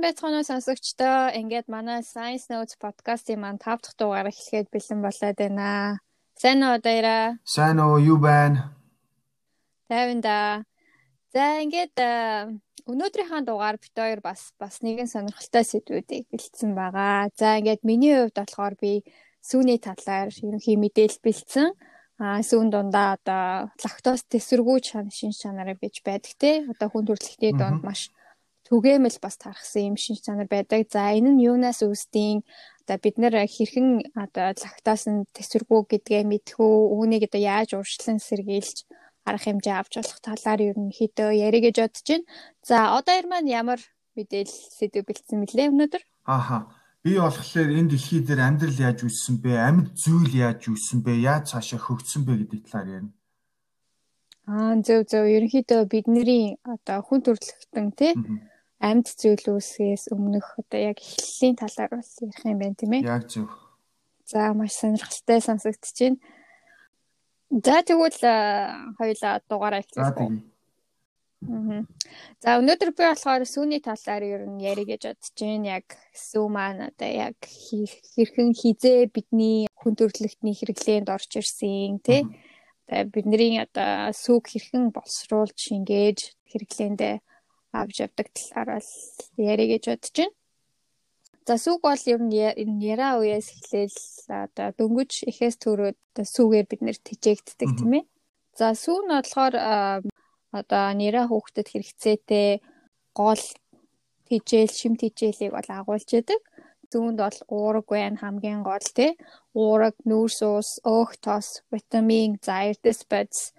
сайн байцгаана уу сонсогчдоо. Ингээд манай Science Notes podcast-ийн маань 5 дахь дугаар эхлэхэд бэлэн болоод байна. Сайн уу даяра? Сайн уу юу байна? Тайванда. За ингээд э, өнөөдрийнхээ дугаар бит хоёр бас бас нэгэн сонирхолтой сэдвүүдийг бэлдсэн байгаа. За ингээд миний хувьд болохоор би сүүний талаар ерөнхий мэдээлэл бэлдсэн. А сүүн дундаа одоо лактоз төсвөргүйч шин чанарыг бич байдаг те. Одоо хүн төрөлхтний донд маш түгээмэл бас тархсан юм шинж чанар байдаг. За энэ нь юунаас үүсдیں۔ Одоо бид нэр хэрхэн одоо лактоз нь төсвөргүй гэдгээ мэдхүү, үүнийг одоо яаж урьдчилан сэргийлж арга хэмжээ авч болох талаар ерөнхийдөө ярих гэж бодож байна. За одоо ер маань ямар мэдээлэл сэдв бэлдсэн мөлий өнөөдөр? Ааха. Би болохоор энэ дэлхий дээр амьдрал яаж үүссэн бэ? Амьд зүйл яаж үүссэн бэ? Яаж цаашаа хөгжсөн бэ гэдэг талаар ярина. Аа зөв зөв ерөнхийдөө бидний одоо хүн төрөлхтөн тий амьд зүйл үүсгээс өмнөх одоо яг эхлэлийн талаар бас ярих юм байна тийм ээ. Яг зөв. За маш сонирхолтой сонсогдож байна. За тэгвэл хоёулаа дугаараа эхлэв. За өнөөдөр би болохоор сүүний талаар ер нь ярих гэж бодож байна. Яг сүү маань одоо яг хэрхэн хизээ бидний хүн төрөлхтний хэрэглээнд орж ирсэн тий. Одоо бидний одоо сүүг хэрхэн боловсруулж шингээж хэрэглээндээ авч явдаг талаар бол ярих гэж бодож байна. За сүг бол ер нь яра үеэс эхлээл одоо дөнгөж эхээс төрөөд сүгээр бид нэр тижээгддэг тийм ээ. За сүү нь болохоор одоо нэрэ хүүхдэд хэрэгцээтэй гол тижээл шим тижээлийг бол агуулж яадаг. Зүүнд бол уураг байна хамгийн гол тий. Уураг, нүүрс ус, өөх тос, витамин, за эрдэс бодис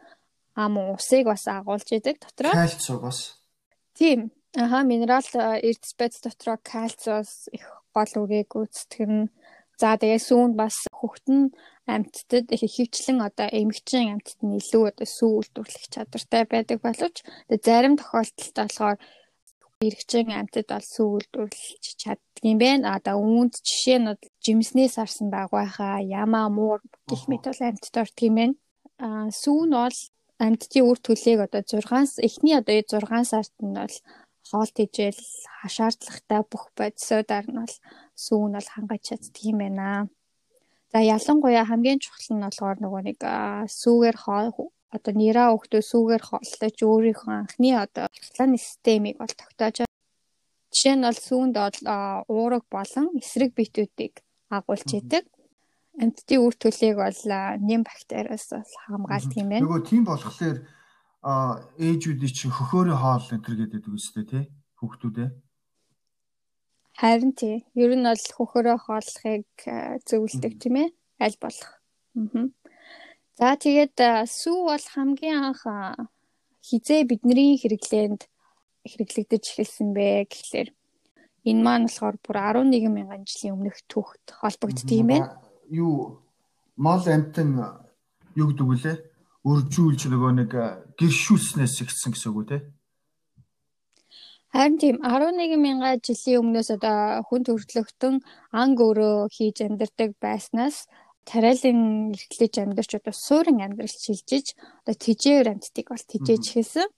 ам усыг бас агуулж яадаг дотроо. Кальц бас Тийм. Аха минерал эрдэс байц дотроо кальциус их гол үгийг гүйцэтгэн. За тэгээ сүүнд бас хөхтөн амьтдад их хөвчлэн одоо эмгэгчин амьтад нь илүү одоо сүү үйлдвэрлэх чадвартай байдаг боловч зарим тохиолдолд болохоор эргэж амьтад бол сүү үйлдвэрлэж чаддаг юм байна. Одоо үүнд жишээ нь жимснээс арсан дагвайхаа ямаа муур гэх мэт бол амьтад юм байна. Аа сүү нь бол амьдтын үр төлөйг одоо 6-аас эхний одоо 6 сард нь бол хоол тэжээл хашаардлагатай бүх бодисуудаар нь бол сүүн нь бол хангаж чаддаг юм байна. За ялангуяа хамгийн чухал нь болохоор нөгөө нэг сүүгээр хоол одоо нэраа өгтөө сүүгээр хооллож өөрийнхөө анхны одоо хялгааны системийг бол тогтоож жишээ нь бол сүүнд бол уураг болон эсрэг биетүүдийг агуулж идэг. Амьтдын үр төлөйг бол нэм бактериас бол хамгаалдаг юм байна. Нөгөө тийм болохоор ээжүүдийн чинь хөхөөрийн хоол төр гэдэг үстэй тий хүүхдүүдээ. Харин тий. Ер нь бол хөхөөрөө хооллохыг зөвлөдөг тийм ээ. Аль болох. Аа. За тэгээд сүү бол хамгийн анх хизээ бидний хэрэглээнд хэрэглэгдэж эхэлсэн бэ гэхлээр энэ маань болохоор бүр 11 мянган жилийн өмнөх түүхт холбогддог юм байна юу мал амтан юу гэдэг вүлээ? Өржүүлж нөгөө нэг гэршүүлснээс ихсэн гэсэн үг үү те? Харин тийм 11 мянган жилийн өмнөөс одоо хүн төрөлхтөн анг өөрөө хийж амьдардаг байснаас тариалан эрхлэж амьдарч одоо суурин амьдрал шилжиж одоо тижээр амьдтыг бол тижээж хэлсэн.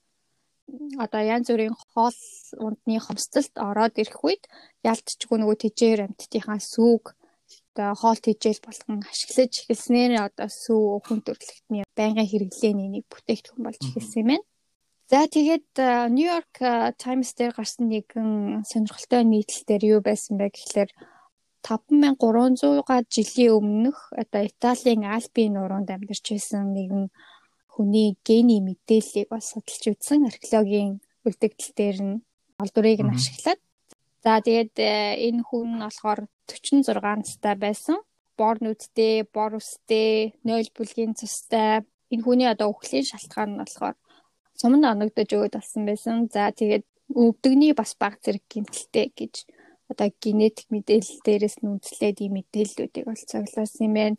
Одоо янз бүрийн хоол ундны хомсдолд ороод ирэх үед ялтчгүй нөгөө тижээр амьдтынхаа сүг одоо хоол тэжээл болгон ашиглаж эхэлснээр одоо сүү хүн төрөлхтний байнгын хэрэглээний нэг бүтээгдэхүүн болж эхэлсэн юм байна. За тэгээд Нью-Йорк Times дээр гарсан нэгэн сонирхолтой нийтлэлээр юу байсан бэ гэхлээр 5300 га жилийн өмнөх одоо Италийн Альпийн нуруунд амьдарч байсан нэгэн хүний гений мэдээллийг бас судалж үзсэн археологийн үлдэгдэл дээр нь олдврыг нь ашиглаад За тэгээд энэ хүн нь болохоор 46 настай байсан. Бор нүдтэй, бор үстэй, 0 бүлгийн цустай. Энэ хүний одоо өхлийн шалтгаан нь болохоор суманд оногдож өгöd болсон байсан. За тэгээд өвдөгний бас баг зэрэг гэмтэлтэй гэж одоо генетик мэдээлэл дээрээс нь үндэслээд ийм мэдээллүүдийг бол цуглуулсан юм байна.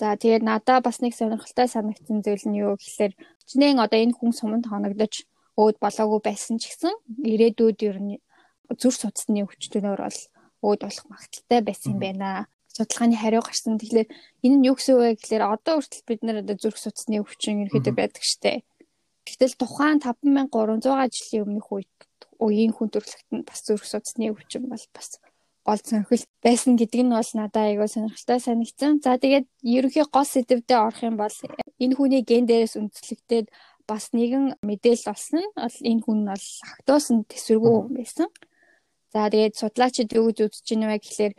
За тэгээд надаа бас нэг сонирхолтой санагдсан зүйл нь юу гэхээр чинээ одоо энэ хүн суманд хоногдож өөд болоогүй байсан ч гэсэн ирээдүйд ер нь зүр судасны өвчтөнөөр бол өөд болох магадaltaй байсан юм байна. Судалгааны хариу гарсан. Тэгэхээр энэ нь юу гэсэн үг вэ гэхээр одоо хүртэл бид нар одоо зүрх судасны өвчин ерөөдөө байдаг штэ. Гэтэл тухайн 5300 жилийн өмнөх үед үеийн хүн төрөлхтөнд бас зүрх судасны өвчин бол бас гол сонирхол байсан гэдэг нь бол надад айгүй сонирхолтой санагдсан. За тэгээд ерөнхий гол сэдвүүдэд орох юм бол энэ хүний ген дээрээс үндэслэгдээд бас нэгэн мэдээлэл олсон нь бол энэ хүн бол лактосын төсвөргүй хүн байсан. За тэгээд судлаачид юу гэж үзэж байна вэ гэхлээр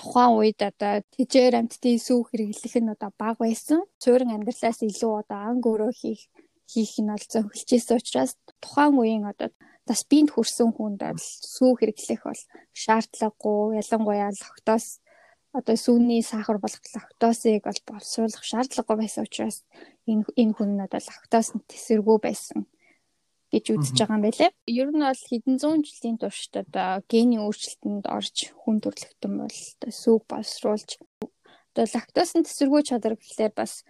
тухайн үед одоо тэжээр амьтдын сүү хэрэглэх нь одоо бага байсан. Цөөрөн амьдралаас илүү одоо анг өөрөө хийх хийх нь бол зохилжсэн учраас тухайн үеийн одоо бас биед хүрсэн хүнд бол сүү хэрэглэх бол шаардлагагүй ялангуяа лактоз одоо сүүний сахар болох лактозыг бол боловсруулах шаардлагагүй байсан учраас энэ энэ хүн нь одоо лактоз тесэргүй байсан гэж үзэж байгаа юм байлээ. Ер нь бол хэдэн зуун жилийн туршид одоо гений өөрчлөлтөнд орж хүн төрлөختөн бол сүүг боловсруулж одоо лактозын тесэргүй чадвар гэхлээр бас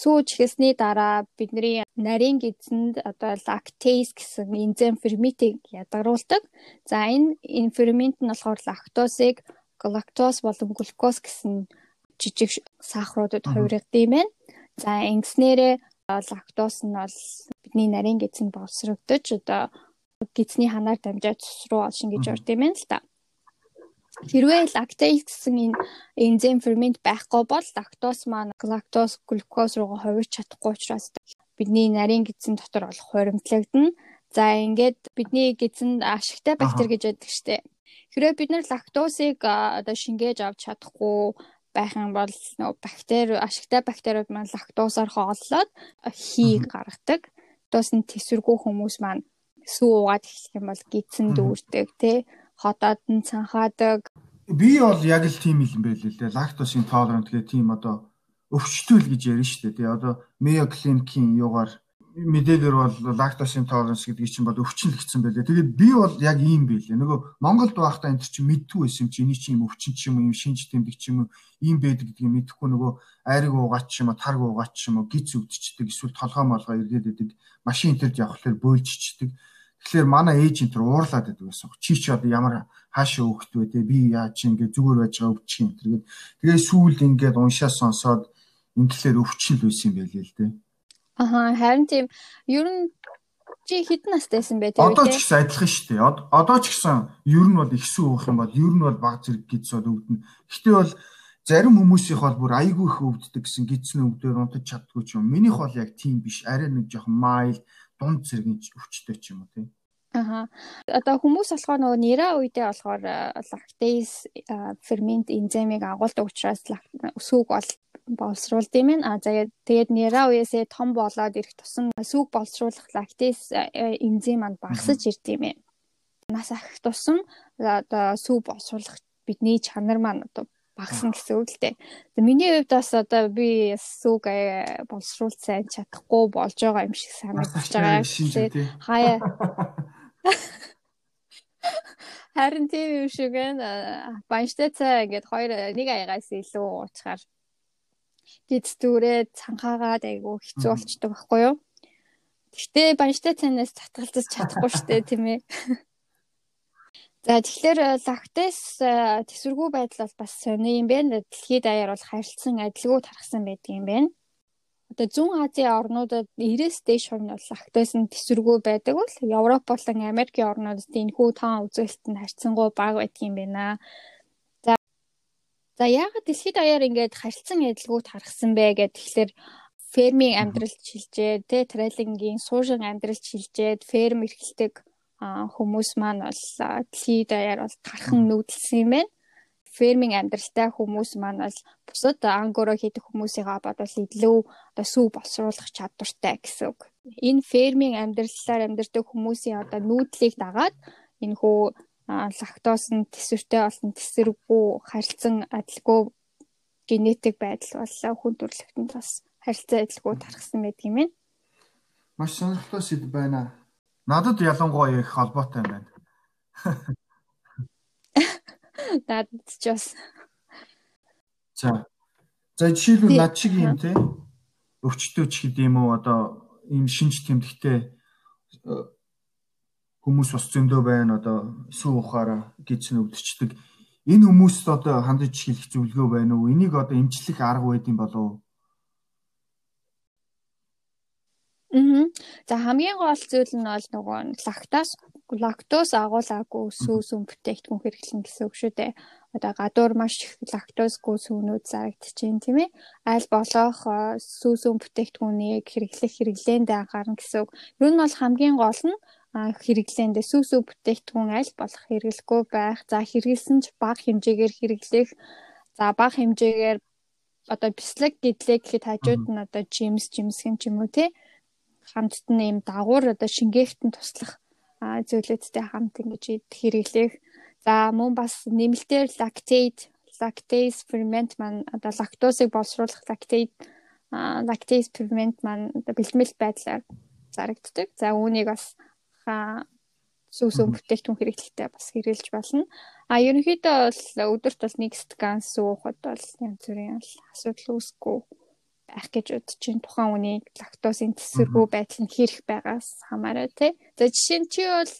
сүүж хэсний дараа бидний нарийн гидсэнд одоо лактейз гэсэн энзим ферментийг ядгаруулдаг. За энэ фермент нь болохоор лактозыг галактоз болон глюкоз гэсэн жижиг сахаруудад хувиргадаг юм байна. За ингэснээрээ лактоз нь бол бидний нарийн гидсэнд боловсрогдож одоо гидсний ханаар дамжаад цус руу олшин гэж урд юм байна л та. Хэрвээ лактейз гэсэн энэ энзим фермент байхгүй бол лактоз маань лактоз глюкоз руугаа хувирч чадахгүй учраас бидний нарийн гидсэн дотор болох хуримтлагдана. За ингээд бидний гидсэнд ашигтай бактери гэж байдаг штеп. Хэрвээ бид нар лактозыг одоо шингээж авч чадахгүй байх юм бол нөө бактери ашигтай бактериуд маань лактозоор хооллоод хий гаргадаг. Тус нь тэсвэргүй хүмүүс маань сүү уугаад эхлэх юм бол гидсэн дүүрдэг тий хотоод нь цанхаадаг. Би бол яг л тийм юм байл л дээ. Лактосын толерант гэх тийм одоо өвчтөл гэж ярина шүү дээ. Тэгээ одоо Mayo Clinic-ийн юугаар мэдээлэлэр бол лактосын толеранс гэдэг чинь бол өвчин л гэсэн байлээ. Тэгээд би бол яг ийм байлээ. Нөгөө Монголд байхдаа энэ чинь мэдтгүй байсан чи эний чинь юм өвчин ч юм уу, юм шинж тэмдэг ч юм уу, ийм байдаг гэдгийг мэдэхгүй нөгөө айрыг уугаад ч юм уу, тарг уугаад ч юм уу, гиз өвдчихдэг, эсвэл толгой молгоо эргээд идэг, машин интерд явхлаар бөөлжчихдэг. Тэгэхээр манай ээж энэ төр уурлаад байдаг байсан. Чи ч одоо ямар хаашаа өөхт вэ те би яа чи ингээд зүгээр байж байгаа өвчих юм тэргээд тэгээ сүүлд ингээд уншаа сонсоод ингэлээр өвчл байсан юм байлээ л дээ. Аха харин тийм ер нь чи хэдэн настай байсан бэ тэгээ Одоо ч гэсэн адилхан шүү дээ. Одоо ч гэсэн ер нь бол ихсэн уух юм бол ер нь бол баг зэрэг гидс бол өвдөн. Гэтэ бол зарим хүмүүсийнх бол бүр айгүй их өвддөг гэсэн гидсэн өвдөр унтаж чаддгүй ч юм. Минийх бол яг тийм биш. Арай нэг жоохон майл дунд зэргийн өвчтэй ч юм уу тийм. Аха. Одоо хүмүүс болохоор нөгөө нэраа үедээ болохоор лактейз фермент энзимийг агуулдаг учраас сүг бол боловсруулд юм байна. А тэгээд нэраа үеэсээ том болоод ирэх тусам сүг боловсруулах лактейз энзим маань багасж ирд юм байна. Нас ахих тусам одоо сүг боловсруулах бидний чанар маань одоо багсан гэсэн үг л дээ. Миний хувьд бас одоо би сүг боловсруулж сайн чадахгүй болж байгаа юм шиг санагдаж байгаа. Хаяа Харин тийм юм шиг байна. Банштай цай ингээд хоёр нэг аягаас илүү уучаар гиз дүүрээ цанхаагаад айгу хэцүү болчдөг байхгүй юу? Гэхдээ банштай цайнаас татгалзаж чадахгүй штэ тийм ээ. За тэгэхээр лактес төсвөргүй байдал бол бас сони юм байна. Дэлхийд даяар бол харилцан адилгүй тархсан байдаг юм байна одоо зүүн Азийн орнуудад 90-с дээш хувь нь бол лактозын төсвөргүй байдаг бол Европ болон Америкийн орнуудад энэхүү тоон үзүүлэлт нь харьцангуй бага байдаг юм байна. За За яагаад дэлхийд даяар ингээд харилцан адилгүй тархсан бэ гэхэд тэгэхээр фермийн амьдралд шилжээ, тэ трейлингийн суужин амьдралд шилжээд ферм эрхэлдэг хүмүүс маань бол дэлхийд даяар бол тархан нүүдэлсэн юм байна ферминг амьдралтай хүмүүс маань бол бусад ангороо хийдэг хүмүүсийнхаа бодвол илүү одоо сүү боловсруулах чадвартай гэсэн үг. Энэ ферминг амьдралаар амьдардаг хүмүүсийн одоо нүүдлийг дагаад энэ хүү лактоз нь төсвөртэй болон төсвөргүй харилцан адилгүй генетик байдал боллоо хүн төрөлхтөнд бас харилцан адилгүй тархсан байдаг юм байна. Маш сонирхолтой сэдв байна. Надад ялангуяа их холбоотой юм байна. Надад ч бас. За. За жишээлбэл над шиг юм те өвчтөө ч гэдэм үү одоо ийм шинж тэмдэгтэй э, хүмүүс бас зөндөө байна одоо сүү ухаараа гэж нүвдчихдэг. Энэ хүмүүст одоо хандаж хэлэх зөвлөгөө байна уу? Энийг одоо эмчлэх арга байдсан болов Мм. За хамгийн гол зүйл нь бол нөгөө лактоз лактоз агуулаагүй сүүс үн бүтээгдэхүүн хэрэглэн гэсэн үг шүү дээ. Одоо гадуур маш их лактозгүй сүүнүүд зарагдчихээн тийм ээ. Аль болох сүүс үн бүтээгдэхүүнийг хэрэглэх хэрэглээнд анхаарна гэсэн үг. Юу нь бол хамгийн гол нь хэрэглээндээ сүүс үн бүтээгдэхүүн аль болох хэрэглэхгүй байх. За хэрэглэсэн ч бага хэмжээгээр хэрэглэх. За бага хэмжээгээр одоо бислэг гэдлээ гэхэд хажууд нь одоо жимс жимсхэн ч юм уу тий хамтд нь юм дагуур одоо шингээхтэн туслах зүйлүүдтэй хамт ингэж хэрэглэх. За мөн бас нэмэлтээр lactate, lactase ferment маань одоо лактозыг боловсруулах lactate lactase ferment маань одоо бэлтгэл байдлаар зарагддаг. За үүнийг бас сүүсөө бүтээгдэхүүн хэрэглэлтэй бас хэрэгжилж болно. А ерөнхийдөө бол өдөрт бол нэг стакан суухад бол янз бүрийн асуудал үүсэхгүй байх гэж бодож чинь тухайн үний лактозын тесвэргүй байдал нь хэрэг байгаас хамаараа тий. За жишээ нь чи бол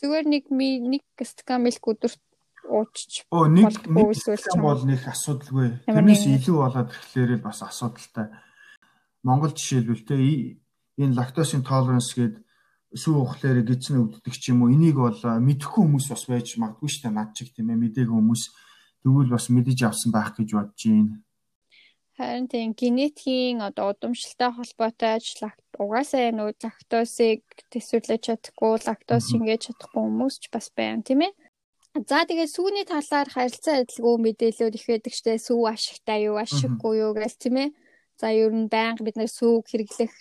зүгээр нэг нэг стакан мэлк өдөрт уучч Оо нэг нэг бол нэг асуудалгүй. Тэрнээс илүү болоод ирэхлээр бас асуудалтай. Монгол жишээлбэл те энэ лактозын толеранс гэдэг сүү ухлаар гидсэн өвддөг ч юм уу энийг бол мэдэхгүй хүмүүс бас байж магадгүй шүү дээ над чиг тийм ээ мдээгүй хүмүүс тэгвэл бас мэдэж авсан байх гэж бодож байна. Харин тийм генетикийн одоо удамшилтай холбоотой ажиллах угаасаа энэ лактозыг төсвөрлөж чадахгүй, лактоз шингээж чадахгүй хүмүүс ч бас байна тийм ээ. За тэгээ сүүний талаар харилцан адилгүй мэдээлэлүүд их байдаг штэ сүү ашигтай юу, ашиггүй юу гэл тийм ээ. За ер нь байнга бид нэр сүүг хэрэглэх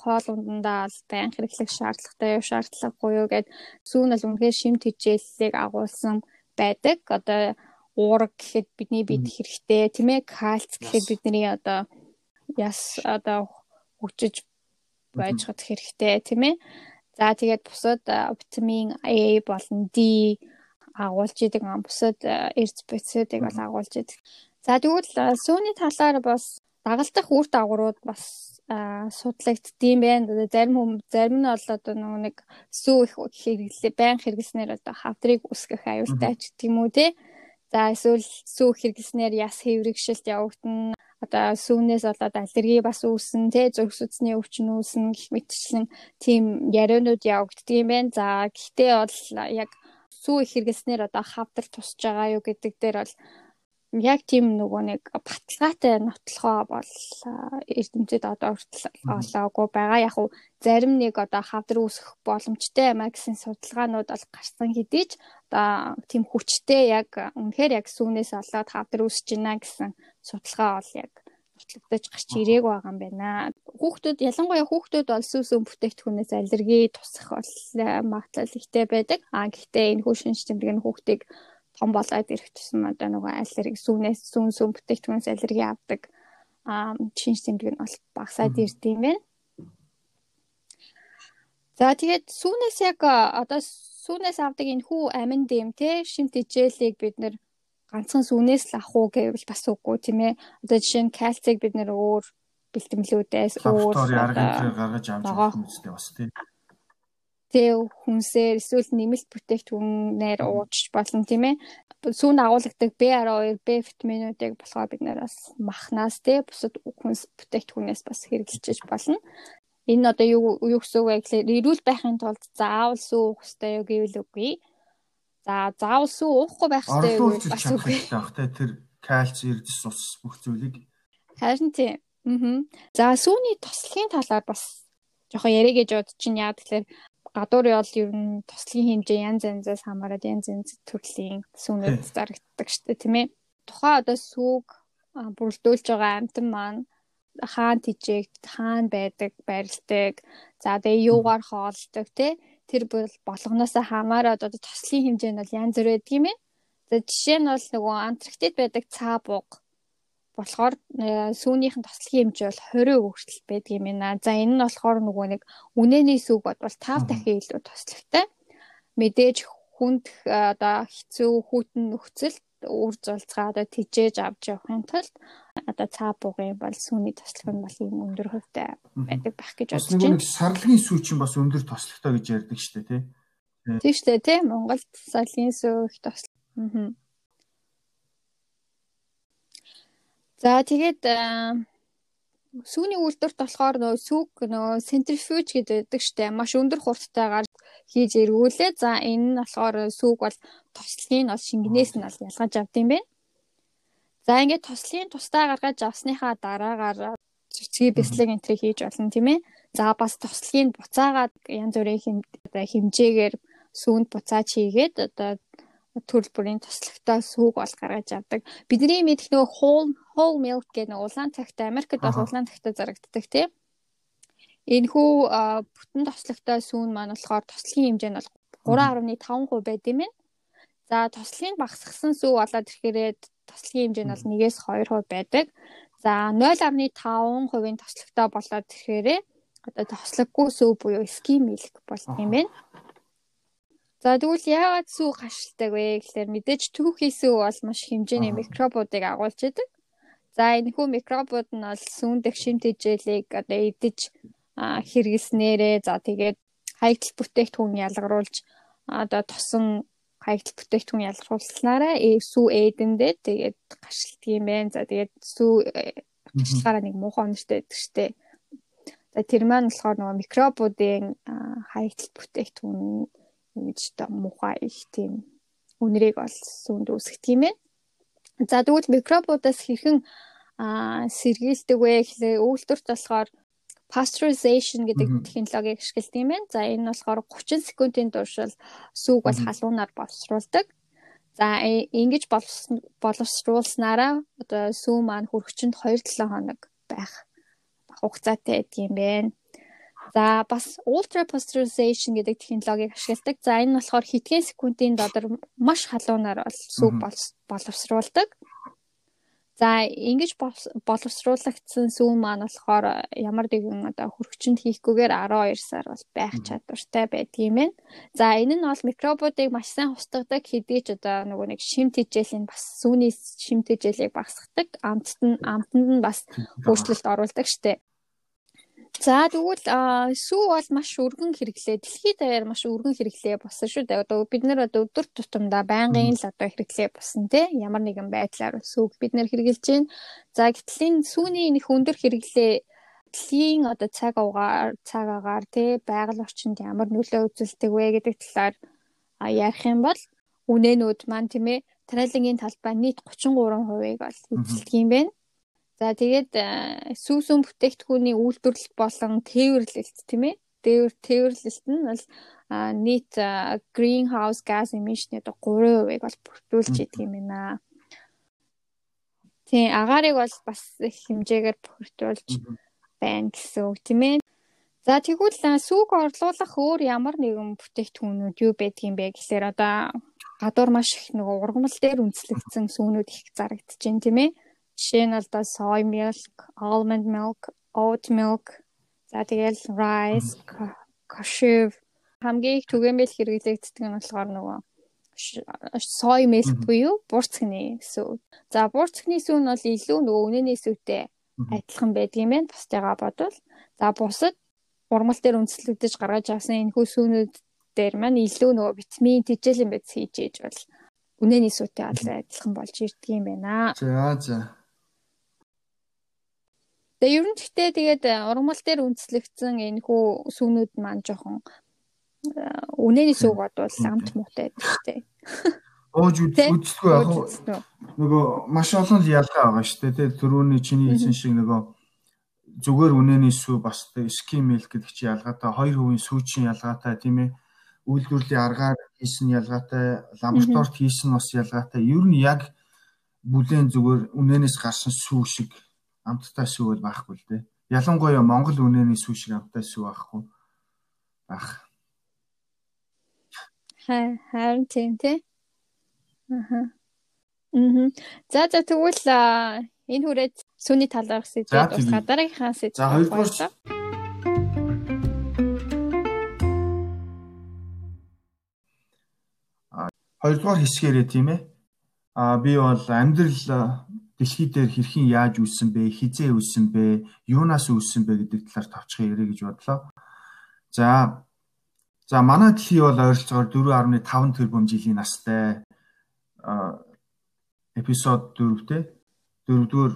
хоол ундандаа бол байнга хэрэглэх шаардлагатай юу, шаардлагагүй юу гэд сүүн бол үнэхээр шимт хичээллийг агуулсан байдаг. Одоо уураг гэхэд бидний бид хэрэгтэй. Тийм ээ кальц гэхэд бидний одоо яс одоо хүчиж байж хад хэрэгтэй тийм ээ за тэгээд бусад витамин А болон D агуулж идэг бусад эрдэс бодисуудыг бол агуулж идэг. За тэгвэл сүүний талаар бас дагалдах үр дагаврууд бас судлагддсан байна. Зарим хүм зарим нь бол одоо нэг сүү их хэрэглээ байн хэрэглэснээр одоо хавдрыг үсгэх аюултай ч гэдэг юм уу те. За эсвэл сүү хэрэглэснээр яс хэврэгшилт явагдана. Одоо сүүнээс болоод аллерги бас үүснэ, тэ зүрх судасны өвчин үүснэ гэх мэтчлэн тийм яриануд явагддаг юм байна. За гэхдээ бол яг сүү их хэрэглэснээр одоо хавдар тусч байгаа юу гэдэг дээр бол яг тийм нөгөө нэг баталгаатай нотлохоо бол эрдэмтэд одоо хүртэл олоогүй байгаа. Яг уу зарим нэг одоо хавдар үүсэх боломжтой юм а гэсэн судалгаанууд бол гарсан хэдий ч одоо тийм хүчтэй яг үнэхээр яг сүүнээс олоод хавдар үүсэж байна гэсэн судалгаа бол яг нотлогдож гарч ирээг байгаа юм байна. Хүүхдүүд ялангуяа хүүхдүүд бол сүүс өн бүтээгдэхүүнээс аллерги тусах бол магадлал ихтэй байдаг. А гэхдээ энэ хүү шинж тэмдэг нь хүүхдийг том болоод ирэх тусам одоо нөгөө аллерги сүүнээс сүүн сүүн бүтээгдэхүүнээс аллерги авдаг а шинж тэмдэг нь бол багасаад ирд юм байна. За тэгээд сүүнээс яг одоо сүүнээс авдаг энэ хүү амин дэм те шимт хичээлийг бид нэр ганцхан сүүнээс л авах уу гэвэл бас үгүй тийм ээ. Одоо жишээ нь кальцийг бид нэр өөр бэлтгэлүүдээс өөр гаргаж авч байгаа юм үстэй бас тийм тэг хүнсээр эсвэл нэмэлт бүтээгдэхүүнээр ууж болно тийм ээ. Сүүн агуулгадаг B12, B витаминуудыг болохоор бид нэр бас махнаас те бусад хүнс бүтээгдэхүүнээс бас хэрэглэж болно. Энэ одоо юу юу гэсэн үг вэ гэхээр эрүүл байхын тулд заавал сүү уух хэрэгтэй юу гэвэл үгүй. За заавал сүү уухгүй байх хэрэгтэй юу бас үгүй. Тэр кальц, эрдэс, ус бүх зүйлийг харин тийм. Аа. За сүүний тослогийн талаар бас жоохон яриа гэж бодож чинь яа тэгэхээр гадуур ял ер нь тослогийн хэмжээ янз янзаас хамаарат янз янз төрлийн сүүнүүд зарагддаг дээ тийм ээ. Тухайн одоо сүүг бүрдүүлж байгаа амтан маань хаан тижээгт хаан байдаг барилдаг за тэгээ юугаар хоолдог те? Тэр бол болгоноосоо хамаарат одоо тослогийн хэмжээ нь бол янз бүр байдаг юм ээ. За жишээ нь бол нөгөө Антарктид байдаг цаа буг болохоор э, сүүнийх нь тослогийн хэмжээ бол 20% хүртэл байдаг юм байна. За энэ нь болохоор нөгөө нэг үнэний сүг бол 5 дахин илүү тослогтой. Мэдээж хүнд э, одоо хэцүү хүүтэн нөхцөл үр зулцгаа одоо тижээж авч явахын тулд одоо цаа бугын бол сүүний тослог нь бол ийм өндөр хувьтай байдаг байх гэж бодож байна. Сарлагын сүү чинь бас өндөр тослогтой гэж ярьдаг шүү дээ тий. Тийм шүү дээ тий. Монголд сарлагын сүү их тослог. Аа. За тэгээд сүүний үйлдвэрт болохоор нөө сүг нөө центрифуж гэдэг штэ маш өндөр хурдтайгаар хийж эргүүлээ. За энэ нь болохоор сүг бол тослогийн бол шингэнээс нь бол ялгаж авд юм байна. За ингээд тослогийн тусдаа гаргаж авсныхаа дараагаар цэцгийн бяцлаг энтрийг хийж болно тийм ээ. За бас тослогийн буцаагаад янз бүрийн хэмжээгээр сүүнд буцааж хийгээд одоо төрөл бүрийн туслахтай сүүг бол гаргаж авдаг. Бидний мэдэх нөгөө whole whole milk гэх нэг улаан цагт Америкт бол улаан цагтаа зарагддаг тийм. Энэхүү бүтэн тослогтой сүүн маань болохоор тослогийн хэмжээ нь бол 3.5% байд юм байна. За тослогийг багасгасан сүү болоод ирэхээр тослогийн хэмжээ нь бол 1-ээс 2% байдаг. За 0.5%-ийн тослогтой болоод ирэхээр одоо тослоггүй сүү буюу skim milk болт юм байна. За тэгвэл яагаад сүү гашилтаг вэ гэхээр мэдээж түүхий сүү бол маш хэмжээний микробуудыг агуулж идэг. За энэ хүү микробууд нь бол сүүндх шимт хижээлийг одоо идэж хэрэглэснээрээ за тэгээд хаягдл бүтээгдэхүүн ялгаруулж одоо тосон хаягдл бүтээгдэхүүн ялгаруулснараа сүү эдэндээ тэгээд гашилтдаг юм байна. За тэгээд сүү гашилгаараа нэг муухай өнөртэй байдаг штеп. За тэр маань болохоор нөгөө микробуудын хаягдл бүтээгдэхүүн ингэж та мухаа их тийм үнэрийг ол сүнд үүсгдэг юм байна. За тэгвэл микробуудаас хэрхэн сэргийлдэг вэ гэхлээр үйлдвэрт болохоор pasteurization гэдэг технологиг ашигладаг юм байна. За энэ болохоор 30 секундын туршил сүг бол халуунаар боловсруулдаг. За ингэж боловсруулснараа одоо сүү маань хүрхчэнд 2-7 хоног байх хугацаатай гэдэг юм байна. За бас ultra pasteurization гэдэг технологиг ашигладаг. За энэ нь болохоор хэдхэн секундын додар маш халуунаар бол сүг боловсруулдаг. За ингэж боловсруулагдсан сүүн маань болохоор ямар нэгэн одоо хөргөчөнд хийхгүйгээр 12 сар бол байх чадвартай байдгийм байна. За энэ нь бол микробуудыг маш сайн устгадаг хэдий ч одоо нөгөө нэг шимт хижээлийн бас сүүний шимт хижээлийг багасгадаг. Амтд нь амтнд нь бас өөрчлөлт оруулдаг штеп. За тэгвэл сүү бол маш өргөн хэрэглээ. Дэлхийд даяар маш өргөн хэрэглээ болсон шүү дээ. Одоо бид нэр одоо өдөр тутамдаа байнгын л одоо хэрэглээ болсон тий. Ямар нэгэн байдлаар сүүг бид нэр хэрэгжилж байна. За гэтэл энэ сүүний нэг өндөр хэрэглээ дэлхийн одоо цаг угаар цаг агаар тий байгаль орчинд ямар нөлөө үзүүлдэг вэ гэдэг талаар ярих юм бол үнэнүүд маань тийм ээ тралингийн талбай нийт 33%-ыг бол эзэлдэг юм байна. За тэгээд э, сүүсүн бүтээгдэхүүний үйлдвэрлэл болон тээвэрлэлт тийм ээ. Тээвэр тээвэрлэлт нь бол нийт greenhouse gas emission-ийн 3%-ыг бол бүрдүүлж идэг юм байна. Тийм агаарыг бол бас их хэмжээгээр бүрдүүлж байна гэсэн үг тийм ээ. За тэгвэл сүүг орлуулах өөр ямар нэгэн бүтээгдэхүүнүүд юу байдгийм бэ гэхээр одоо гадуур маш их нөгөө ургамал дээр үндэслэгдсэн сүүнүүд их зарагдаж байна тийм ээ. Жишээ нь одоо soy milk, almond milk, oat milk, за тэгэл rice, cashew хамгийн их түгээмэл хэрэглэгддэг нь болохоор нөгөө soy milk буюу буурцгны сүү. За буурцгны сүү нь бол илүү нөгөө үнэний сүүтэй адилхан байдаг юм байна. Бусдыгаа бодвол. За бусад урмал дээр үндэслэгдэж гаргаж авсан энэ хүү сүүнүүд дээр маань илүү нөгөө витамин тэжээлийн байц хийж ээж бол үнэний сүүтэй адилхан болж ирдэг юм байна. За за. Тэгээ ер нь гэхдээ тэгээд э, ургамал дээр үндэслэгдсэн энэ хүү сүнүүд маань жоохон э, үнэний сүг бодвол амт муутай дээ. Ууж үзтгүй яг нөгөө маш олон ялгаа байгаа шүү дээ. Тэгээ түрүүний чиний хэлсэн шиг нөгөө зүгээр үнэний сүү бас ским мэл гэдэг чи ялгаатай хоёр хувийн сүүчийн ялгаатай тийм ээ. Үйлдвэрлэлийн аргаар хийсэн ялгаатай лабораторид хийсэн бас ялгаатай. Ер нь яг бүлээн зүгээр үнэнээс гарсан сүү шиг амттай сүү бол байхгүй л дээ. Ялангуяа Монгол үнэний сүү шиг амттай сүү байхгүй байх. Харин тийм тий. Аха. Мм. За за тэгвэл энэ хүрээд сүний талаарх сэдвээ дуусгаад дараагийнхаа сэдвээ. За хоёрдугаар хоёрдугаар хэсгээрээ тийм ээ. А би бол амьдрал дэлхий дээр хэрхэн яаж үүссэн бэ, хизээ үүссэн бэ, юунаас үүссэн бэ гэдэг талаар товчхон ярих гэж бодлоо. За за манай дэлхий бол ойролцоогоор 4.5 тэрбум жилийн настай эпизод 4-тэй 4-р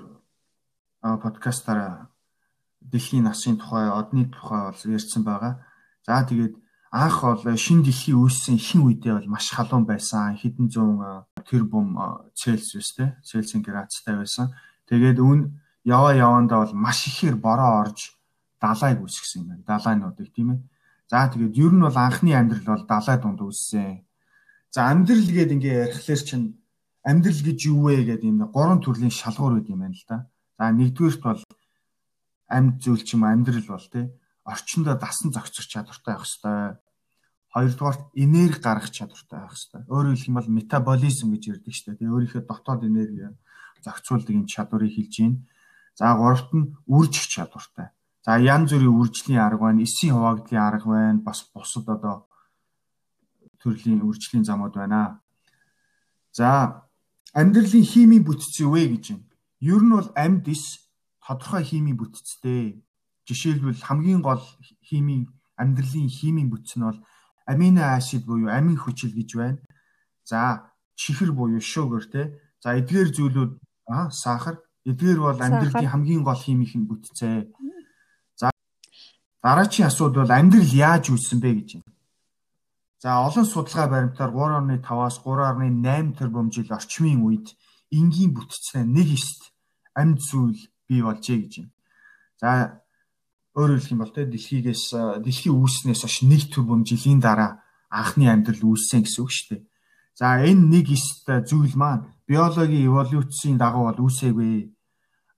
подкастаараа дэлхийн насын тухай, одны тухай бол ярьсан байгаа. За тэгээд анх бол шин дэлхийн үүссэн ихэнх үедээ бол маш халуун байсан. Хэдэн зуун тэрбум Цельсиус те Цельсийн градустай байсан. Тэгээд үн яваа явандаа бол маш ихээр бороо орж далайг үүсгэсэн юм байна. Далайнуудыг тийм ээ. За тэгээд ер нь бол анхны амьдрал бол далай дунд үүссэн. За амьдрал гээд ингээ ярихлаар чинь амьдрал гэж юу вэ гэдэг юм гурван төрлийн шалгуур үүд юм байна л да. За нэгдүгээрт бол амьд зүйл ч юм амьдрал бол тий орчиндөө дасан зохицох чадвартай байх хэвээр. Хоёрдугаарт энерги гаргах чадвартай байх хэвээр. Өөрөөр хэлэх юм бол метаболизм гэж ярьдаг шүү дээ. Тэгээ өөрийнхөө дотоод энерги зохицуулдаг энэ чадварыг хэлж байна. За гуравт нь үржих чадвартай. За янз бүрийн үржлийн арга байна, эсийн хуваагдлын арга байна, бас бусад одоо төрлийн үржлийн замууд байна. За амьдралын химийн бүтц юу вэ гэж байна. Ер нь бол амьд ис тодорхой химийн бүтцтэй. Жишээлбэл хамгийн гол химийн амьдралын химийн бүтц нь бол амино аксид буюу амин хүчил гэж байна. За чихэр буюу sugar те. За эдгээр зүйлүүд аа сахар эдгээр бол амьдралын хамгийн гол химийн бүтцээ. За дараачийн асуудал бол амьдрал яаж үүссэн бэ гэж байна. За олон судалгаа баримтаар 3.5-аас 3.8 тэрбум жил орчмын үед энгийн бүтцтэй нэг эст амьд зүйл бий болжээ гэж байна. За өөрөөр хэлэх юм бол те дэлхийгээс дэлхийн үүснээс хойш нэг тэрбум жилийн дараа анхны амьдрал үүссэн гэсэн үг шүү дээ. За энэ нэг эст зүйл маань биологийн эволюцийн дагуу бол үүсээгүй.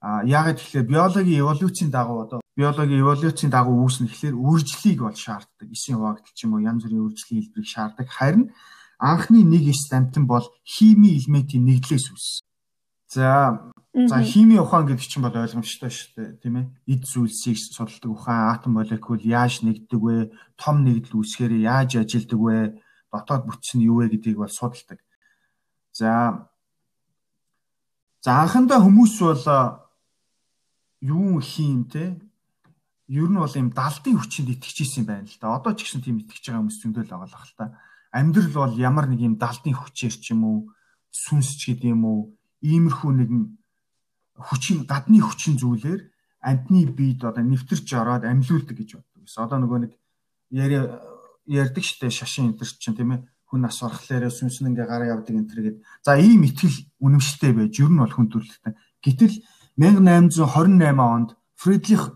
А яагаад тэгэхээр биологийн эволюцийн дагуу одоо биологийн эволюцийн дагуу үүснэ гэхэлэр үржлийг бол шаарддаг. Эсийн хуваагдал ч юм уу янз бүрийн үржлийн хэлбэрийг шаарддаг. Харин анхны нэг эст амтан бол хими элементийн нэгдлээс үүссэн. За За хими ухаан гэдэг чинь бол ойлгомжтой шүү дээ, тийм ээ. Эд зүйлсийг судалдаг ухаан, атом молекул яаж нэгддэг вэ? Том нэгдэл үүсгээр яаж ажилдаг вэ? Дотоод бүтц нь юу вэ гэдгийг бол судалдаг. За За анхандаа хүмүүс бол юу хийм те? Ер нь бол юм далдын хүчинд итгэж исэн байна л да. Одоо ч гэсэн тийм итгэж байгаа хүмүүс зөндөл байгаа л хэл та. Амьдрал бол ямар нэг юм далдын хүчээр ч юм уу, сүнс ч гэдэг юм уу, иймэрхүү нэгэн хүчин гадны хүчин зүйлээр амьтны биед одоо нэвтэрч ороод амьлуулдаг гэж боддог. Одоо нөгөө нэг ярьдаг штэ шашин энэ чинь тийм ээ хүн нас орхлоороо сүнсэн ингээ гараа явдаг энэ төр гэд. За ийм итгэл үнэмшилтэй байж ер нь бол хүн төрөлхтөн. Гэтэл 1828 онд Фридрих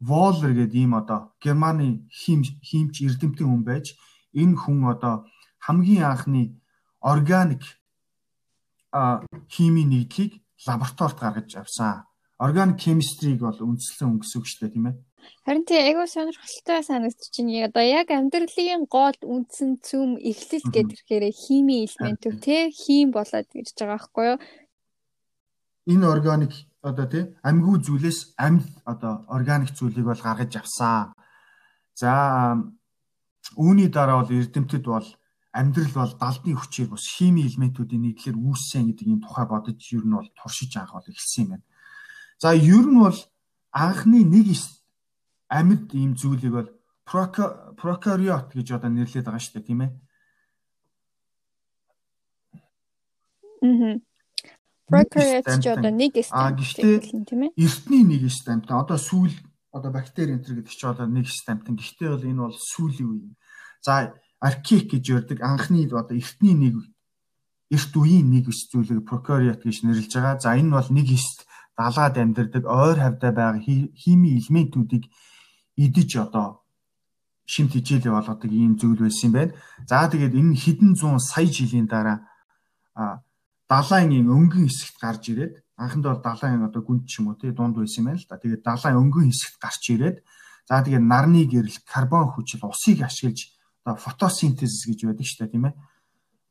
Воллер гэдэг ийм одоо Германы хим химч эрдэмтэн хүн байж энэ хүн одоо хамгийн анхны органик а химийн нийтлийг лабораторид гаргаж авсан. Organic chemistry-г бол үндэслэн үг шүү дээ, тийм ээ. Харин тий айгүй сонирхолтой санагдаж байна. Одоо яг амьдралын гол үндсэн цөм эхлэл гэдэрхээр химийн элементүүд тий хим болоод ирж байгаа байхгүй юу? Энэ органик одоо тий амьгүй зүйлээс амьд одоо органик зүйлийг бол гаргаж авсан. За үүний дараа бол эрдэмтэд бол амьдрал бол далдны хүчээр бас хими элементүүдийн нийтлэр үүссэн гэдэг юм тухай бодож ер нь бол туршиж авах бол эхэлсэн юм байна. За ер нь бол анхны нэг амьд ийм зүйлийг бол прокариот гэж одоо нэрлэдэг байгаа шүү дээ тийм ээ. Мм. Прокариот ч одоо нэг стамптын тийм ээ. Эртний нэг стамптан одоо сүүл одоо бактери энэ төр гэдэг чи одоо нэг стамптан. Гэхдээ бол энэ бол сүүлийн үе. За аркик гэж ярддаг анхны одоо эртний нэг эрт үеийн нэг ус зүйлийг прокариот гэж нэрлэж байгаа. За энэ бол нэг эст далаад амьдардаг ойр хавьтай байгаа хими элементүүдийг идэж одоо шимт хичээлээ болгодог ийм зүйл байсан юм байна. За тэгээд энэ хэдэн зуун сая жилийн дараа далайн өнгөн хэсэгт гарч ирээд анханд бол далайн одоо гүнд ч юм уу тий дунд байсан юм байна л да. Тэгээд далайн өнгөн хэсэгт гарч ирээд за тэгээд нарны гэрэл карбон хүчил усыг ашиглаж одоо фотосинтез гэж байдаг шүү дээ тийм ээ.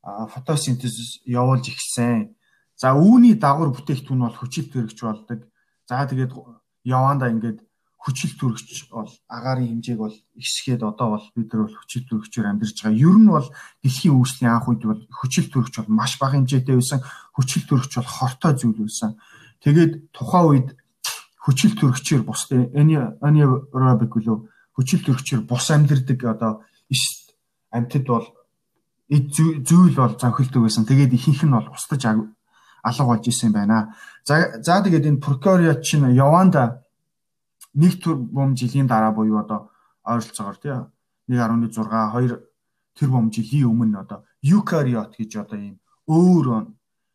А фотосинтез явуулж ихсэн. За үүний дагавар бүтээгдэхүүн бол хүчил төрөгч болдог. За тэгээд явандаа ингээд хүчил төрөгч бол агаарын хэмжээг бол ихсгээд одоо бол бид нар бол хүчил төрөгчөөр амьдарч байгаа. Ер нь бол дэлхийн үүслийн анх үед бол хүчил төрөгч бол маш бага хэмжээтэй байсан. Хүчил төрөгч бол хортой зүйл байсан. Тэгээд тухайн үед хүчил төрөгчөөр бус анаэробик үлээ хүчил төрөгчөөр бус амьдардаг одоо амьтад бол зүйл бол зөнхөлдөг байсан. Тэгээд ихэнх нь бол устж алга болж исэн байна. За за тэгээд энэ прокариот чинь яванда нэг тэрбум жилийн дараа буюу одоо ойролцоогоор тий 1.6 2 тэрбум жилийн өмнө одоо eukaryote гэж одоо ийм өөр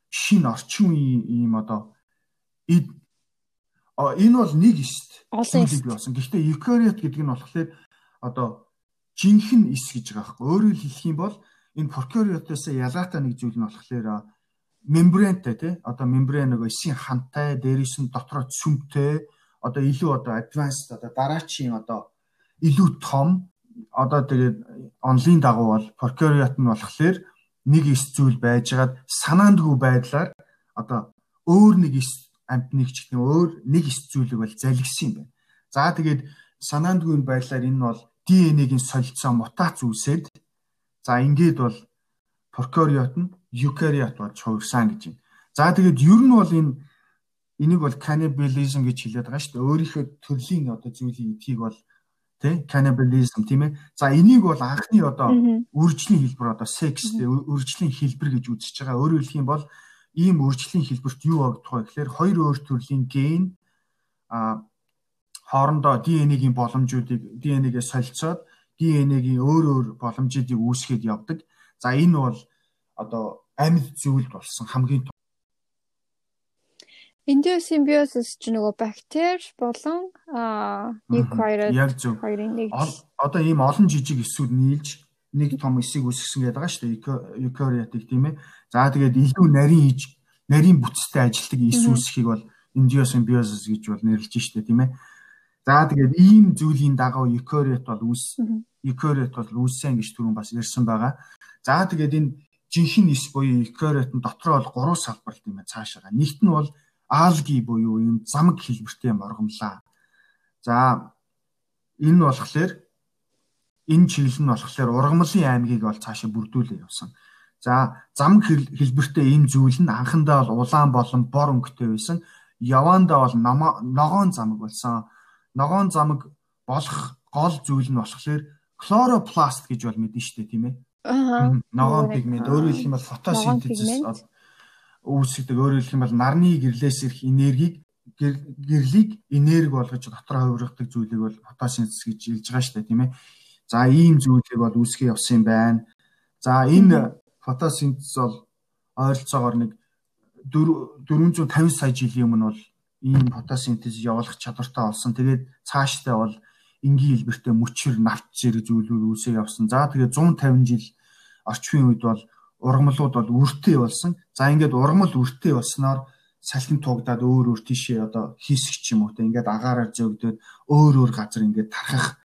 шин орчин үеийн ийм одоо энэ бол нэг эст зүйлийг болсон. Гэхдээ eukaryote гэдэг нь болохоор одоо жинхэнэ эс гэж байгаа байхгүй. Өөрөөр хэлэх юм бол энэ prokaryote-с ялгаатай нэг зүйл нь болохоор мембрантай тий одоо мембран нэг эсийн хантай дээрээс нь дотроо цөмтэй одоо илүү одоо advanced одоо дараачийн одоо илүү том одоо тэгээд онлын дагуу бол prokaryote нь болохоор нэг эс зүйл байжгаад санаандгүй байдлаар одоо өөр нэг эс амтныг ч юм өөр нэг эс зүйлийг бол залгисан юм байна. За тэгээд санаандгүй байдлаар энэ бол ДНХ-ийн солилцоо мутац үүсээд за ингээд бол прокариот нь eukaryote болж хувирсан гэж байна. За тэгээд ер нь бол энэ энийг бол cannibalism гэж хэлээд байгаа шүү дээ. Өөрийнхөө төрлийн одоо зүйлийг эдхийг бол тий cannibalism тийм ээ. За энийг бол анхны одоо үржлийн хэлбэр одоо sex тий үржлийн хэлбэр гэж үзэж байгаа. Өөрөөр хэлэх юм бол ийм үржлийн хэлбэрт юу огдох вэ гэхээр хоёр өөр төрлийн ген а хоорондоо ДНХ-ийн боломжуудыг ДНХ-гээ солилцоод ДНХ-ийн өөр өөр боломжуудыг үүсгээд явдаг. За энэ бол одоо амьд зүйл болсон хамгийн Эндиосимбиозис ч нөгөө бактери болон eukaryote хоёрын нэг одоо ийм олон жижиг эсүүд нийлж нэг том эсийг үүсгэсэн гэдэг байгаа шүү дээ eukaryotic тийм ээ. За тэгээд илүү нарийн иж нарийн бүтцтэй ажилтдаг эс үүсхийг бол эндиосимбиозис гэж бол нэрлэж штэ тийм ээ. За тэгээд ийм зүйлийн дагуу eukaryote бол үүс eukaryote бол үүссэн гэж түрүүн бас ярьсан байгаа. За тэгээд энэ жинхэнэ эс буюу eukaryote нь дотроо бол гурван салбарт юм цаашаа. Нэгт нь бол алги буюу юм замг хэлбэртэй моргомлаа. За энэ нь болохоор энэ чиглэл нь болохоор ургамлын аймгийг бол цаашаа бүрдүүлээ явсан. За замг хэлбэртэй энэ зүйл нь анхандаа бол улаан болон бор өнгөтэй байсан. Явандаа бол ногоон замг болсон. Ногоон замг болох гол зүйл нь болохоор хлоропласт гэж бол мэдэн штэ тийм ээ. Ногоон пигмент өөрөөр хэлэх юм бол фотосинтезис үүсгэдэг. Өөрөөр хэлэх юм бол нарны гэрлээс ирэх энергийг гэрлийг энерги болгож дотроо хувиргадаг зүйлийг бол фотосинтез гэж хэлж байгаа дээ тийм ээ. За ийм зүйлийг бол үүсгэж явсан юм байна. За энэ фотосинтез бол ойролцоогоор нэг 450 сая жилийн өмнө бол ийм фотосинтез явуулах чадвартай болсон. Тэгээд цаашдаа бол энгийн хэлбэртэй мөчр навт зэрэг зүйлүүд үүсээ явсан. За тэгээд 150 жил орчмын үед бол ургамлууд бол үртэй болсон. За ингээд ургамал үртэй болсноор салхин тугдаад өөр өөр тийшээ одоо хийсэх ч юм уу те ингээд агаараар зөөгдөд өөр өөр газар ингээд тархах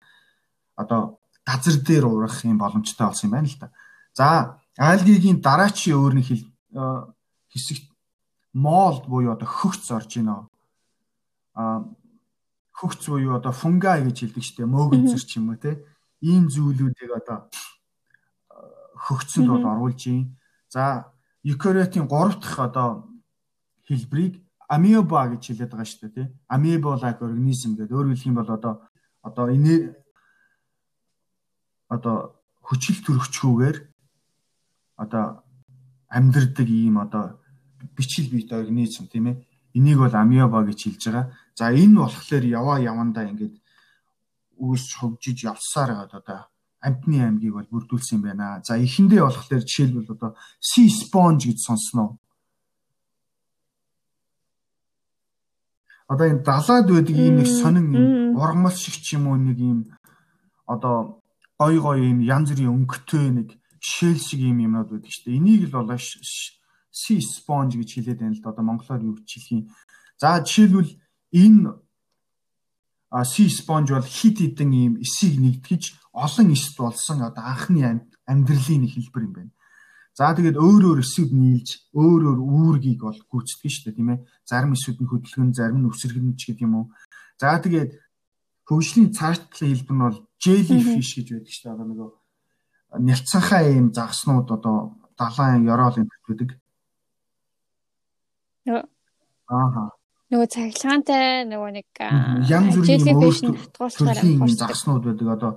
одоо газар дээр урах юм боломжтой болсон юм байна л да. За альгигийн дараачийн өөр нэг хэсэг молд буюу одоо хөгц орж байна. Хөгц буюу одоо фунгай гэж хэлдэг шүү дээ. Мөөгөнцөр ч юм уу те. Ийм зүйлүүдийг одоо хөгцөнд бол оруулж юм. За eukaryote-ийн 3 дахь одоо хэлбэрийг амеба гэж хэлээд байгаа шүү дээ тий. Like organism гэдэг. Өөрөөр хэлэх юм бол одоо одоо энэ одоо хүчил төрөгчгүйгээр одоо амьдрдаг ийм одоо бичил биет организм тийм ээ Энийг бол амиоба гэж хэлж байгаа. За энэ болохоор яваа явандаа ингээд үүсч хөгжиж явсаар байгаа одоо амтны аймгийг бол бүрдүүлсэн юм байна. За эхэндээ болохоор жишээлбэл одоо sea sponge гэж сонсноо. Одоо энэ далаад байдаг ийм нэг сонин ургамал шиг ч юм уу нэг ийм одоо гой гой ийм янз бүрийн өнгөтэй нэг шэл шиг ийм юмнууд байдаг шүү дээ. Энийг л болоо sea sponge гэж хэлээд байна л да. Одоо монголоор юу гэж хэлэх юм. За жишээлбэл энэ sea sponge бол хит хитэн ийм эсийг нэгтгэж олон эсд болсон одоо анхны амьдралын хэлбэр юм байна. За тэгээд өөр өөр эсүүд нийлж өөр өөр үүргийг бол гүйцэтгэж дээ тийм ээ. Зарим эсүүд нь хөдөлгөн, зарим нь өсөргөн ч гэдэг юм уу. За тэгээд хөгжлийн цаашдлын хэлбэр нь бол jellyfish гэж байдаг дээ. Одоо нөгөө нялцанхаа ийм загаснууд одоо далайн ёроол юм байдаг. Ааха. Нөгөө цахилгаантай нөгөө нэг янз бүрийн өөрсдийн загснууд байдаг одоо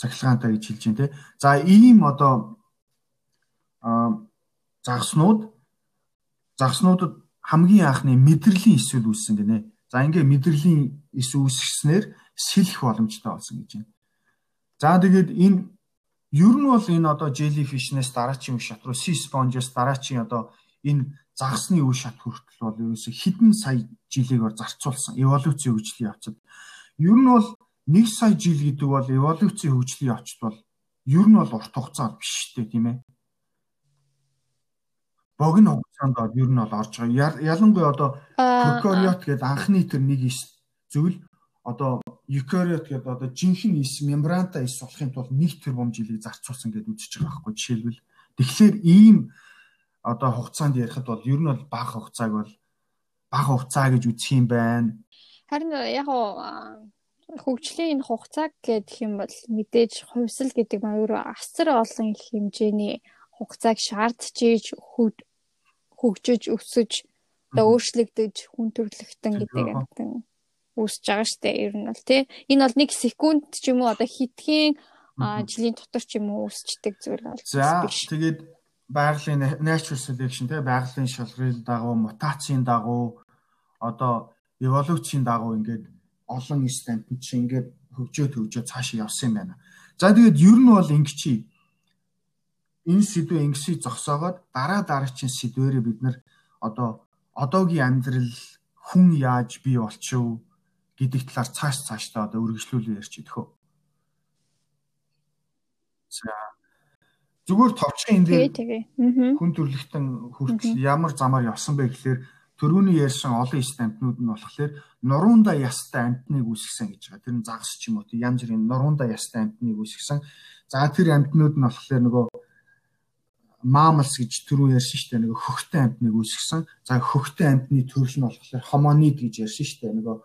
цахилгаантай гэж хэлж байна те. За ийм одоо загснууд загснуудад хамгийн анхны мэдрэлийн эсвэл үүссэн гинэ. За ингээ мэдрэлийн эс үүсгэснээр сэлэх боломжтой болсон гэж байна. За тэгээд энэ ер нь бол энэ одоо jellyfish-нээс дараачийн шат руу sea sponge-оос дараачийн одоо энэ загасны үе шат хүртэл бол ерөөсө хэдэн сая жилээр зарцуулсан эволюцийн хөгжлийн явцад. Ер нь бол 1 сая жил гэдэг бол эволюцийн хөгжлийн явцад бол ер нь бол урт хугацаа биш шүү дээ тийм ээ. Богино хугацаанд бол ер нь бол орж байгаа. Ялангуяа одоо прокариот гэдэг анхны тэр нэг зүйл одоо eukaryote гэдэг одоо жинхэнэ ис мембрантай ис болохын тулд 1 тэрбум жилийг зарцуулсан гэдээ үзэж байгаа байхгүй жишээлбэл тэгэхээр ийм одоо хугацаанд ярихад бол ер нь бол бага хугацааг бол бага хугацаа гэж үзэх юм байна. Харин яг хөгжлийн энэ хугацааг гэдэг юм бол мэдээж хувьсэл гэдэг нь өөрөө асар олон их хэмжээний хугацааг шаардж ийж хөгжиж өсөж одоо өөрчлөгдөж хүн төрлөختөн гэдэг юм үүсэж байгаа штэ ер нь бол тий. Энэ бол нэг секунд ч юм уу одоо хитгэн жилийн дотор ч юм уу үүсчдэг зүйл бол за тэгээд байгалийн natural selection тий байгалийн шалгарын дагуу мутацийн дагуу одоо эволюцийн дагуу ингээд олон стампд чи ингээд хөгжөө төгжөө цаашаа явсан юм байна. За тэгээд ер нь бол ингэчи энэ сэдвээ ингэсийг зогсоогоод дараа дараагийн сэдвэрээ бид нар одоо одоогийн амьдрал хүн яаж бий болчихв гэдэг талаар цааш цаашдаа одоо үргэлжлүүлээ идэх үү. За зүгээр товчхон энэ дээр хүн төрлөختөн хүртэл ямар замаар явсан бэ гэхээр төрөүний ярьсан олон эст амтнууд нь болохоор нуруундаа ястай амтныг үүсгэсэн гэж байгаа. Тэр нь загас ч юм уу янз бүрийн нуруундаа ястай амтныг үүсгэсэн. За тэр амтнууд нь болохоор нөгөө маамалс гэж түрүү ярьсан шүү дээ. Нөгөө хөхтөн амтныг үүсгэсэн. За хөхтөн амтны төрөл нь болохоор хомонид гэж ярьсан шүү дээ. Нөгөө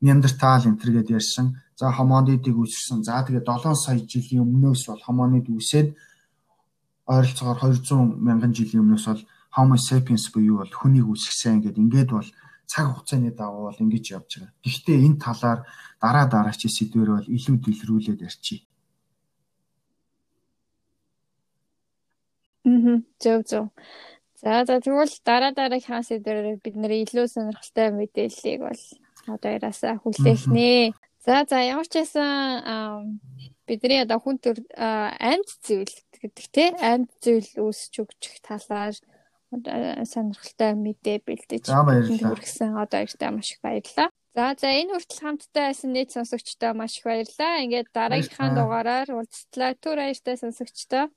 Неандертал энтер гэдээ ярьсан. За хомонидыг үүсгэсэн. За тэгээ 7 сая жилийн өмнөөс бол хомонид үүсээд ойролцоогоор 200 мянган жилийн өмнөөс бол Homo sapiens буюу бол хүнийг үүсгэсэн гэдэг ингээд бол цаг хугацааны дагуу бол ингэж явж байгаа. Гэхдээ энэ талаар дараа дараач сэдвэр бол илүү дэлгэрүүлээд ярьчих. Мм зөв зөв. За за тэгвэл дараа дараагийн сэдвэрээр бид нэр илүү сонирхолтой мэдээллийг бол одоо яраасаа хүлээх нэ. За за ямар ч байсан бидний одоо хүн төр амьд зүйл гэдэг те амьд зүйл үүсч өгчих талаар сонирхолтой мэдээ бэлдэж хүргэсэн одоо ихтэй маш их баярлалаа. За за энэ хүртэл хамтдаа байсан нийт сонсогчдоо маш их баярлалаа. Ингээд дараагийнхаа дугаараар уулзтлаа. Түр баяртай сонсогчдоо.